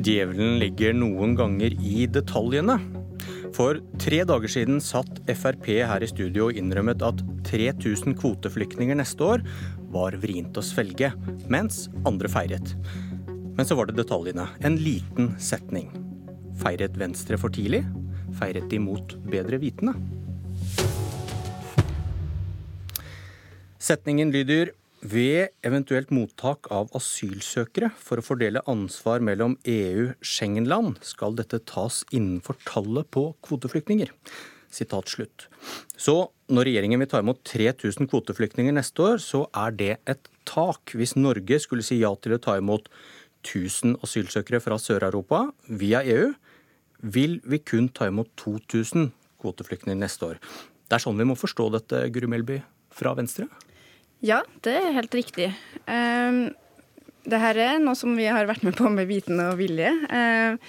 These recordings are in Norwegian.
Djevelen ligger noen ganger i detaljene. For tre dager siden satt Frp her i studio og innrømmet at 3000 kvoteflyktninger neste år var vrient å svelge, mens andre feiret. Men så var det detaljene. En liten setning. Feiret Venstre for tidlig? Feiret de mot bedre vitende? Setningen lyder ved eventuelt mottak av asylsøkere for å fordele ansvar mellom EU-Schengen-land, skal dette tas innenfor tallet på kvoteflyktninger. Så når regjeringen vil ta imot 3000 kvoteflyktninger neste år, så er det et tak. Hvis Norge skulle si ja til å ta imot 1000 asylsøkere fra Sør-Europa via EU, vil vi kun ta imot 2000 kvoteflyktninger neste år. Det er sånn vi må forstå dette, Guri Melby fra Venstre? Ja, det er helt riktig. Um, det her er noe som vi har vært med på med vitende og vilje. Uh,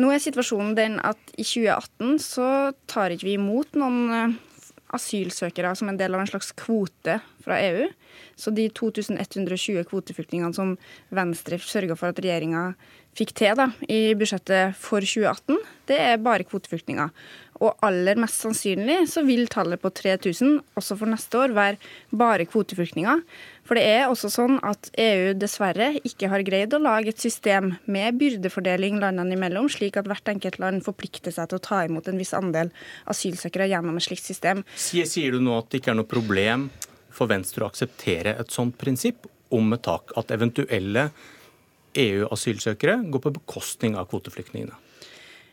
nå er situasjonen den at i 2018 så tar ikke vi imot noen eh, asylsøkere som en del av en slags kvote fra EU. Så de 2120 kvoteflyktningene som Venstre sørga for at regjeringa fikk til da, i budsjettet for 2018, det er bare kvoteflyktninger. Og aller mest sannsynlig så vil tallet på 3000 også for neste år være bare kvoteflyktninger. For det er også sånn at EU dessverre ikke har greid å lage et system med byrdefordeling landene imellom, slik at hvert enkelt land forplikter seg til å ta imot en viss andel asylsøkere gjennom et slikt system. Sier, du nå at det ikke er noe problem for Venstre å akseptere et sånt prinsipp om et tak? At eventuelle EU-asylsøkere går på bekostning av kvoteflyktningene?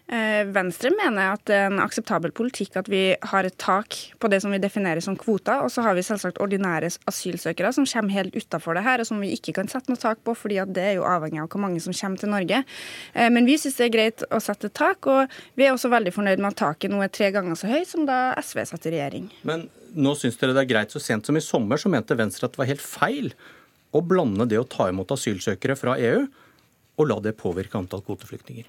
Eh, Venstre mener at det er en akseptabel politikk at vi har et tak på det som vi definerer som kvoter, og så har vi selvsagt ordinære asylsøkere som kommer helt utafor det her, og som vi ikke kan sette noe tak på, fordi det er jo avhengig av hvor mange som kommer til Norge. Eh, men vi syns det er greit å sette tak, og vi er også veldig fornøyd med at taket nå er tre ganger så høyt som da SV satt i regjering. Men nå syns dere det er greit. Så sent som i sommer så mente Venstre at det var helt feil å blande det å ta imot asylsøkere fra EU og la det påvirke antall kvoteflyktninger.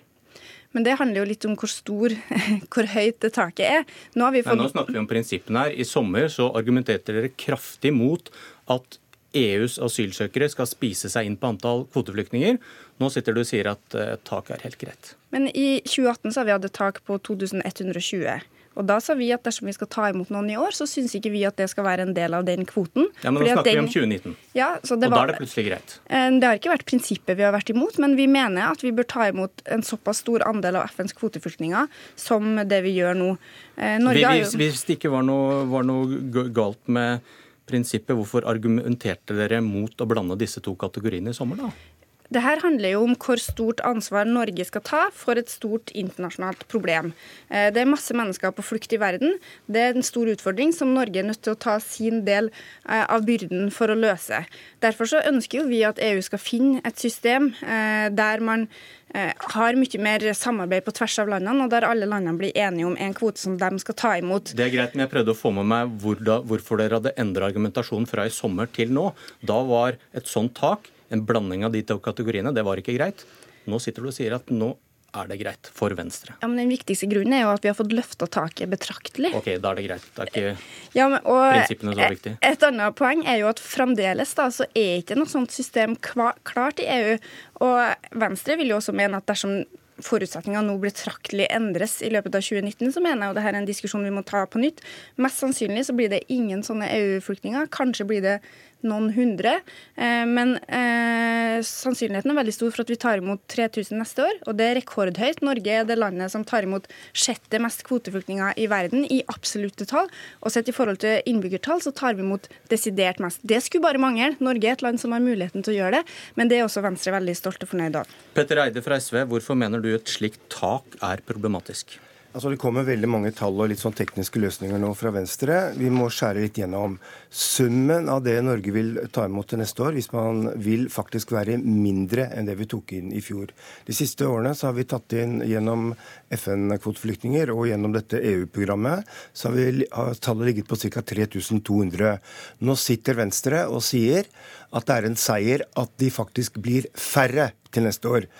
Men det handler jo litt om hvor stor, hvor høyt det taket er. Nå, fått... Nei, nå snakker vi om prinsippene her. I sommer så argumenterte dere kraftig mot at EUs asylsøkere skal spise seg inn på antall kvoteflyktninger. Nå sitter du og sier at uh, taket er helt greit. Men i 2018 så har vi hatt et tak på 2120. Og Da sa vi at dersom vi skal ta imot noen i år, så syns ikke vi at det skal være en del av den kvoten. Ja, Men nå snakker den... vi om 2019, ja, og var... da er det plutselig greit? Eh, det har ikke vært prinsippet vi har vært imot, men vi mener at vi bør ta imot en såpass stor andel av FNs kvoteflyktninger som det vi gjør nå. Eh, Norge hvis, jo... hvis det ikke var noe, var noe galt med prinsippet, hvorfor argumenterte dere mot å blande disse to kategoriene i sommer, da? Det her handler jo om hvor stort ansvar Norge skal ta for et stort internasjonalt problem. Eh, det er masse mennesker på flukt i verden. Det er en stor utfordring som Norge er nødt til å ta sin del eh, av byrden for å løse. Derfor så ønsker jo vi at EU skal finne et system eh, der man har mye mer samarbeid på tvers av landene, og der alle landene blir enige om en kvote som de skal ta imot. Det er greit, men jeg prøvde å få med meg hvor da, hvorfor dere hadde endra argumentasjonen fra i sommer til nå. Da var et sånt tak en blanding av de to kategoriene. Det var ikke greit. Nå sitter du og sier at nå er det greit for Venstre. Ja, men Den viktigste grunnen er jo at vi har fått løfta taket betraktelig. Ok, Da er det greit. Det er ikke ja, men, prinsippene så viktige. Et annet poeng er jo at fremdeles da, så er ikke noe sånt system klart i EU. Og Venstre vil jo også mene at dersom forutsetningene nå betraktelig endres i løpet av 2019, så mener jeg jo det her er en diskusjon vi må ta på nytt. Mest sannsynlig så blir det ingen sånne EU-flyktninger. Kanskje blir det noen hundre. Eh, men eh, sannsynligheten er veldig stor for at vi tar imot 3000 neste år, og det er rekordhøyt. Norge er det landet som tar imot sjette mest kvoteflyktninger i verden i absolutte tall. Og sett i forhold til innbyggertall så tar vi imot desidert mest. Det skulle bare mangle. Norge er et land som har muligheten til å gjøre det, men det er også Venstre veldig stolt og fornøyd av. Petter Eide fra SV, hvorfor mener du et slikt tak er problematisk? Altså Det kommer veldig mange tall og litt sånn tekniske løsninger nå fra Venstre. Vi må skjære litt gjennom. Summen av det Norge vil ta imot til neste år, hvis man vil faktisk være mindre enn det vi tok inn i fjor. De siste årene så har vi tatt inn gjennom FN-kvoteflyktninger og gjennom dette EU-programmet, så har, vi, har tallet ligget på ca. 3200. Nå sitter Venstre og sier at det er en seier at de faktisk blir færre til neste år.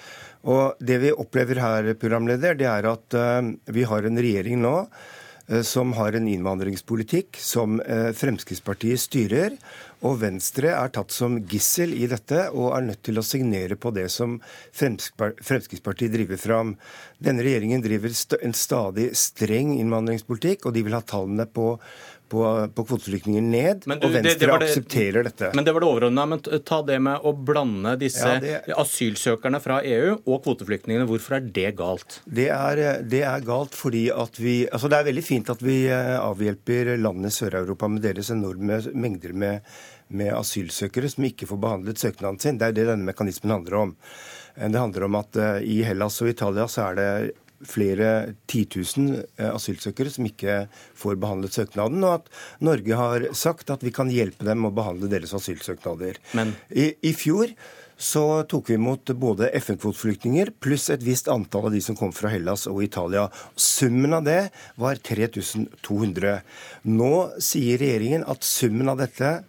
Og Det vi opplever her, programleder, det er at uh, vi har en regjering nå eh, som har en innvandringspolitikk som eh, Fremskrittspartiet styrer. Og Venstre er tatt som gissel i dette og er nødt til å signere på det som Fremskrittspartiet driver fram. Denne regjeringen driver en stadig streng innvandringspolitikk, og de vil ha tallene på på, på kvoteflyktninger ned, du, og Venstre det, det det, aksepterer dette. Men det var det overordna. Men ta det med å blande disse ja, asylsøkerne fra EU og kvoteflyktningene. Hvorfor er det galt? Det er, det er, galt fordi at vi Altså det er veldig fint at vi eh, avhjelper landene i Sør-Europa med deres enorme mengder med med asylsøkere som ikke får behandlet søknaden sin. Det er det denne mekanismen handler om. Det handler om at eh, i Hellas og Italia så er det flere titusen eh, asylsøkere som ikke får behandlet søknaden, og at Norge har sagt at vi kan hjelpe dem å behandle deres asylsøknader. Men... I, I, fjor så tok vi imot både FN-kvoteflyktninger pluss et visst antall av de som kom fra Hellas og Italia. Summen av det var 3200. Nå sier regjeringen at summen av dette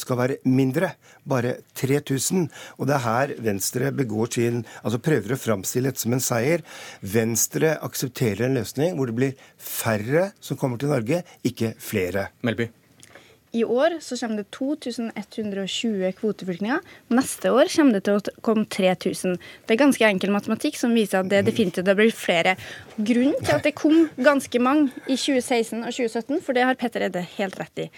skal være mindre, bare 3000. Og det er her Venstre begår sin Altså prøver å framstille dette som en seier. Venstre aksepterer en løsning hvor det blir færre som kommer til Norge, ikke flere. Melby. I år så kommer det 2120 kvoteflyktninger. Neste år kommer det til å komme 3000. Det er ganske enkel matematikk som viser at det definitivt blir flere. Grunnen til at det kom ganske mange i 2016 og 2017, for det har Petter Edde helt rett i,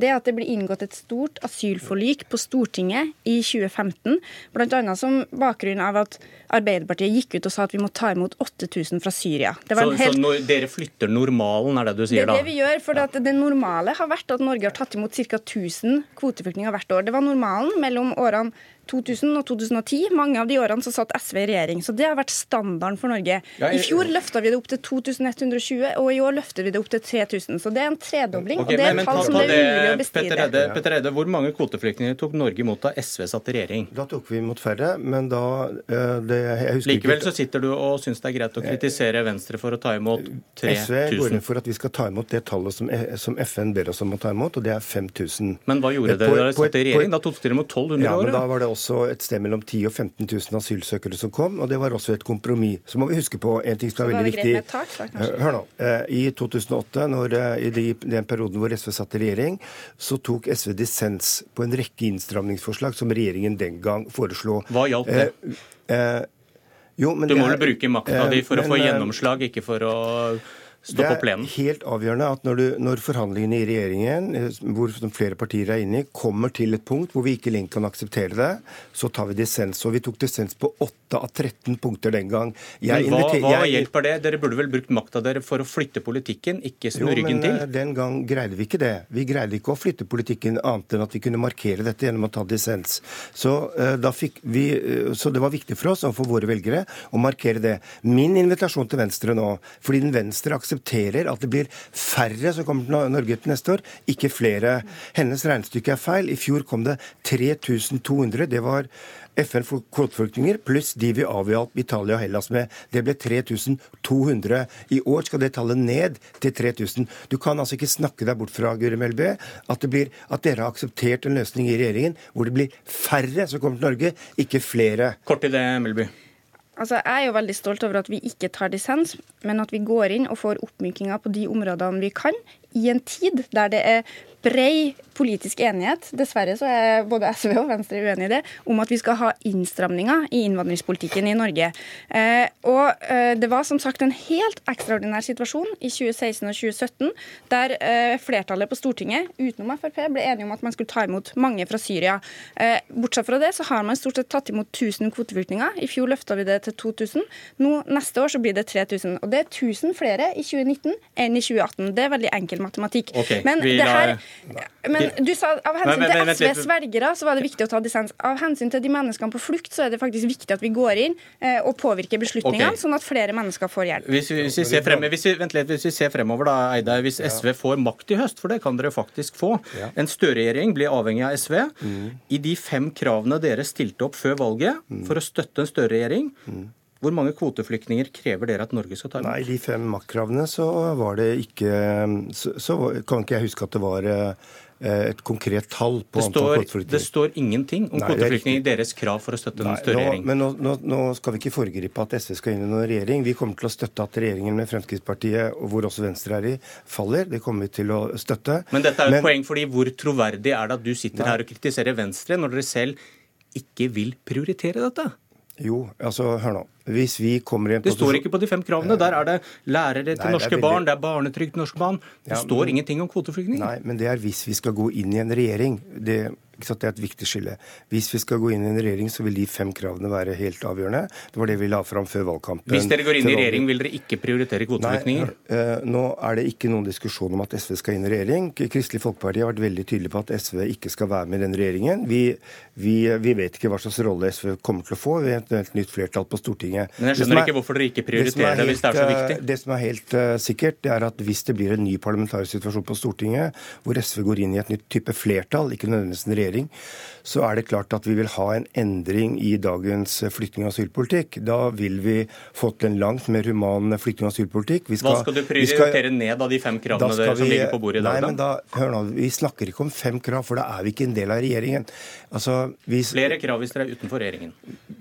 det er at det ble inngått et stort asylforlik på Stortinget i 2015, bl.a. som bakgrunn av at Arbeiderpartiet gikk ut og sa at vi må ta imot 8000 fra Syria. så, helt... så dere flytter normalen, er det du sier da? Det er det vi gjør. for ja. det normale har vært at Norge har tatt imot ca. 1000 kvoteflyktninger hvert år. Det var normalen mellom årene 2000 og 2010. Mange av de årene så satt SV i regjering. Så det har vært standarden for Norge. I fjor løfta vi det opp til 2120, og i år løfter vi det opp til 3000. Så det er en tredobling, okay, og det er et tall som det er umulig å bestride. Petter Eide, hvor mange kvoteflyktninger tok Norge imot da SV satt i regjering? Da tok vi imot færre, men da eh, det, Likevel så sitter du og syns det er greit å kritisere Venstre for å ta imot 3000? SV går inn for at vi skal ta imot det tallet som, som FN ber oss om å ta imot, og det er 5000. Men hva gjorde dere da dere satt i regjering? Da tok dere imot 1200 ja, år? Men også et sted mellom 10 og 15 000 asylsøkere som kom, og det var også et kompromiss. Så må vi huske på en ting som er veldig viktig. Tak, eh, Hør nå. Eh, I 2008, når, eh, i den perioden hvor SV satt i regjering, så tok SV dissens på en rekke innstramningsforslag som regjeringen den gang foreslo. Hva hjalp det? Eh, eh, jo, du må vel bruke makta di for å få gjennomslag, ikke for å stå på plenen? Det er helt avgjørende at når, du, når, forhandlingene i regjeringen, eh, hvor flere partier er inne i, kommer til et punkt hvor vi ikke lenger kan akseptere det, så tar vi dissens. Og vi tok dissens på 8 av 13 punkter den gang. Jeg men hva, hva jeg, hjelper det? Dere burde vel brukt makta dere for å flytte politikken, ikke snu jo, ryggen til? Men eh, den gang greide vi ikke det. Vi greide ikke å flytte politikken annet enn at vi kunne markere dette gjennom å ta dissens. Så, uh, vi, så det var viktig for oss og for våre velgere å markere det. Min invitasjon til Venstre nå, fordi den Venstre aksepterer aksepterer at det blir færre som kommer til Norge til neste år, ikke flere. Hennes regnestykke er feil. I fjor kom det 3200. Det var FN for kvoteflyktninger pluss de vi avhjalp Italia og Hellas med. Det ble 3200. I år skal det tallet ned til 3000. Du kan altså ikke snakke deg bort fra Guri Melby, at, at dere har akseptert en løsning i regjeringen hvor det blir færre som kommer til Norge, ikke flere. Kort til det, Melby. Altså, jeg er jo veldig stolt over at vi ikke tar dissens, men at vi går inn og får oppmykinger på de områdene vi kan, i en tid der det er brei politisk enighet, dessverre så er både SV og Venstre uenig i det, om at vi skal ha innstramninger i innvandringspolitikken i Norge. Eh, og eh, det var som sagt en helt ekstraordinær situasjon i 2016 og 2017, der eh, flertallet på Stortinget, utenom Frp, ble enige om at man skulle ta imot mange fra Syria. Eh, bortsett fra det så har man stort sett tatt imot 1000 kvoteflyktninger. I fjor løfta vi det til 2000. Nå neste år så blir det 3000. Og det er 1000 flere i 2019 enn i 2018. Det er veldig enkel matematikk. Okay, Men det her men du sa av hensyn men, men, til SVs velgere så var det viktig å ta dissens. Av hensyn til de menneskene på flukt så er det faktisk viktig at vi går inn eh, og påvirker beslutningene, okay. sånn at flere mennesker får hjelp. Hvis vi, hvis vi, ser, frem, hvis vi, litt, hvis vi ser fremover, da, Eide, hvis SV får makt i høst, for det kan dere faktisk få En Støre-regjering blir avhengig av SV. Mm. I de fem kravene dere stilte opp før valget mm. for å støtte en Støre-regjering, mm. Hvor mange kvoteflyktninger krever dere at Norge skal ta imot? Nei, de fem maktkravene så var det ikke så, så kan ikke jeg huske at det var Eh, et konkret tall på det antall kvoteflyktninger? Det står ingenting om kvoteflyktninger i deres krav for å støtte Nei, en større regjering. Men nå, nå, nå, skal vi ikke foregripe at SV skal inn i noen regjering. Vi kommer til å støtte at regjeringen med Fremskrittspartiet, hvor også Venstre er i, faller. Det kommer vi til å støtte. Men dette er jo et poeng, fordi hvor troverdig er det at du sitter Nei. her og kritiserer Venstre, når dere selv ikke vil prioritere dette? Jo, altså, hør nå. Hvis vi kommer i en Det står ikke på de fem kravene. Der er det lærere til Nei, norske veldig... barn, det er barnetrygd til norske barn. Det ja, står men... ingenting om kvoteflyktninger. Nei, men det er hvis vi skal gå inn i en regjering. Det, det er et viktig skille. Hvis vi skal gå inn i en regjering, så vil de fem kravene være helt avgjørende. Det var det vi la fram før valgkampen. Hvis dere går inn i regjering, vil dere ikke prioritere kvoteflyktninger? Uh, nå er det ikke noen diskusjon om at SV skal inn i regjering. Kristelig Folkeparti har vært veldig tydelig på at SV ikke skal være med i den regjeringen. Vi, vi, vi, vet ikke hva slags rolle SV kommer til å få ved et nytt flertall på Stortinget. Men jeg skjønner er, ikke hvorfor dere ikke prioriterer det, det, hvis det er så viktig. Det som er helt uh, sikkert, det er at hvis det blir en ny parlamentarisk situasjon på Stortinget, hvor SV går inn i et nytt type flertall, ikke nødvendigvis en regjering, så er det klart at vi vil ha en endring i dagens flyktning- og asylpolitikk. Da vil vi få til en langt mer human flyktning- og asylpolitikk. Skal, Hva skal du prioritere skal, ned av de fem kravene vi, som ligger på bordet i dag? Nei, men da, hør nå, Vi snakker ikke om fem krav, for da er vi ikke en del av regjeringen. Altså, vi, Flere krav hvis dere er utenfor regjeringen.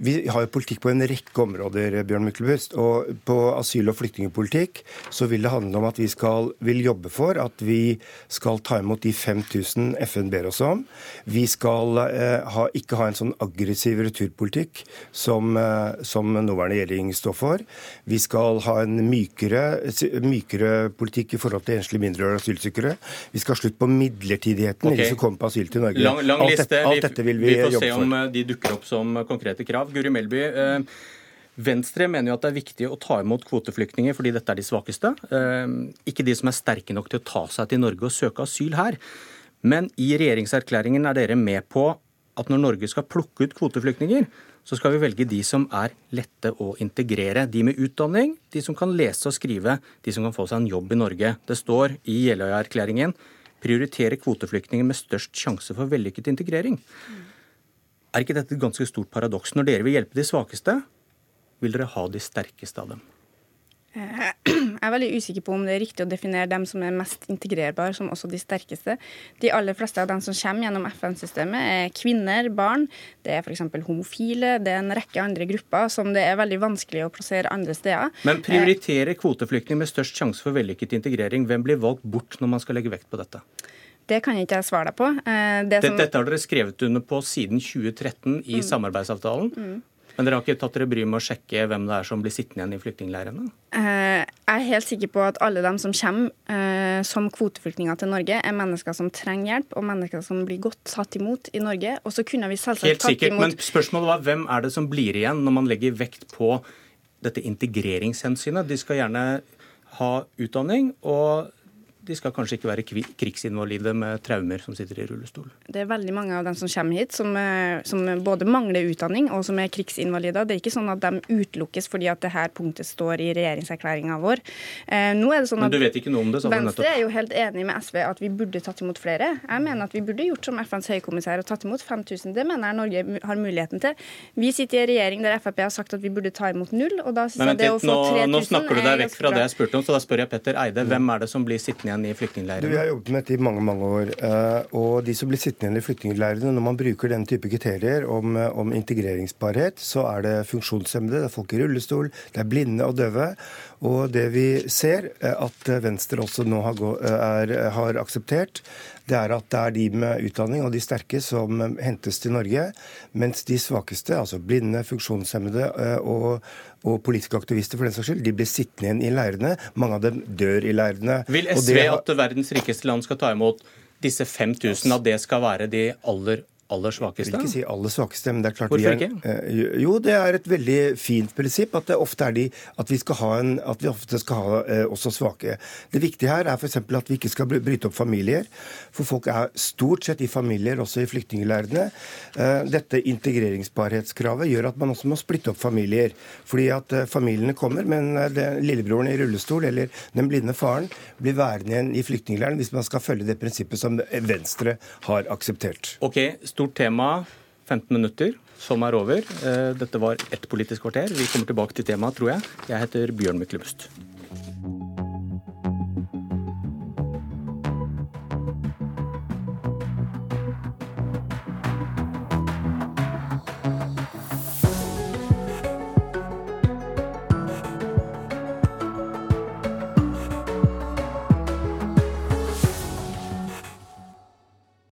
Vi har jo politikk på en rekke områder, Bjørn Myklebust. Og på asyl- og flyktningpolitikk så vil det handle om at vi skal, vil jobbe for at vi skal ta imot de 5000 FN ber oss om. Vi skal Eh, ha, ikke ha en sånn aggressiv returpolitikk som, eh, som nåværende regjering står for. Vi skal ha en mykere, mykere politikk i forhold til enslige mindreårige asylsøkere. Vi skal ha slutt på midlertidigheten okay. i de som kommer på asyl til Norge. Lang, lang alt, dette, alt, dette vil vi, vi får se om eh, de dukker opp som konkrete krav. Guri Melby, Venstre mener jo at det er viktig å ta imot kvoteflyktninger fordi dette er de svakeste. Ikke de som er sterke nok til å ta seg til Norge og søke asyl her. Men i regjeringserklæringen er dere med på at når Norge skal plukke ut kvoteflyktninger, så skal vi velge de som er lette å integrere. De med utdanning, de som kan lese og skrive, de som kan få seg en jobb i Norge. Det står i Jeløya-erklæringen prioritere kvoteflyktninger med størst sjanse for vellykket integrering. Er ikke dette et ganske stort paradoks? Når dere vil hjelpe de svakeste, vil dere ha de sterkeste av dem? Eh, jeg er veldig usikker på om det er riktig å definere dem som er mest integrerbare, som også de sterkeste. De aller fleste av dem som kommer gjennom FN-systemet, er kvinner, barn. Det er f.eks. homofile. Det er en rekke andre grupper som det er veldig vanskelig å plassere andre steder. Men prioritere kvoteflyktninger med størst sjanse for vellykket integrering. Hvem blir valgt bort når man skal legge vekt på dette? Det kan jeg ikke svare deg på. Eh, det som... Dette har dere skrevet under på siden 2013 i mm. samarbeidsavtalen. Mm. Men dere har ikke tatt dere bryet med å sjekke hvem det er som blir sittende igjen i flyktningleirene? Eh, jeg er helt sikker på at alle dem som kommer eh, som kvoteflyktninger til Norge, er mennesker som trenger hjelp, og mennesker som blir godt tatt imot i Norge. Og så kunne vi selvsagt helt tatt sikkert, imot Men spørsmålet var hvem er det som blir igjen når man legger vekt på dette integreringshensynet? De skal gjerne ha utdanning. og de skal kanskje ikke være krigsinvalide med traumer som sitter i rullestol. Det er veldig mange av dem som kommer hit som, eh, som både mangler utdanning og som er krigsinvalider. Det er ikke sånn at de utelukkes fordi at dette punktet står i regjeringserklæringa vår. Eh, nå er det sånn Men du vet ikke noe om det? Venstre er jo helt enig med SV at vi burde tatt imot flere. Jeg mener at vi burde gjort som FNs høykommissær og tatt imot 5000. Det mener jeg Norge har muligheten til. Vi sitter i en regjering der Frp har sagt at vi burde ta imot null, og da synes jeg det å få 3000 nå, nå snakker du deg vekk fra det jeg spurte om, så da spør jeg Petter Eide. Hvem er det som blir sittende igjen i flyktningleirene? Vi har jobbet med dette i mange mange år. Eh, og de som blir sittende igjen i flyktningleirene, når man bruker den type kriterier om, eh, om, integreringsbarhet, så er det funksjonshemmede, det er folk i rullestol, det er blinde og døve. Og det vi ser at Venstre også nå har, er, har akseptert, det er at det er de med utdanning og de sterke som hentes til Norge, mens de svakeste, altså blinde, funksjonshemmede og, og politiske aktivister for den saks skyld, de blir sittende igjen i leirene. Mange av dem dør i leirene. Vil SV har... at verdens rikeste land skal ta imot disse 5000, at det skal være de aller aller svakeste? Jeg vil ikke si aller svakeste, men det er klart Hvorfor ikke? Er, jo, det er et veldig fint prinsipp at det ofte er de at vi skal ha en, at vi ofte skal ha eh, også svake. Det viktige her er f.eks. at vi ikke skal bryte opp familier. For folk er stort sett i familier, også i flyktningleirene. Eh, dette integreringsbarhetskravet gjør at man også må splitte opp familier. Fordi at eh, familiene kommer, men eh, lillebroren i rullestol eller den blinde faren blir værende igjen i flyktningleiren hvis man skal følge det prinsippet som Venstre har akseptert. Ok, stort tema. 15 minutter, som er over. Eh, dette var ett politisk kvarter. Vi kommer tilbake til temaet, tror jeg. Jeg heter Bjørn Myklebust.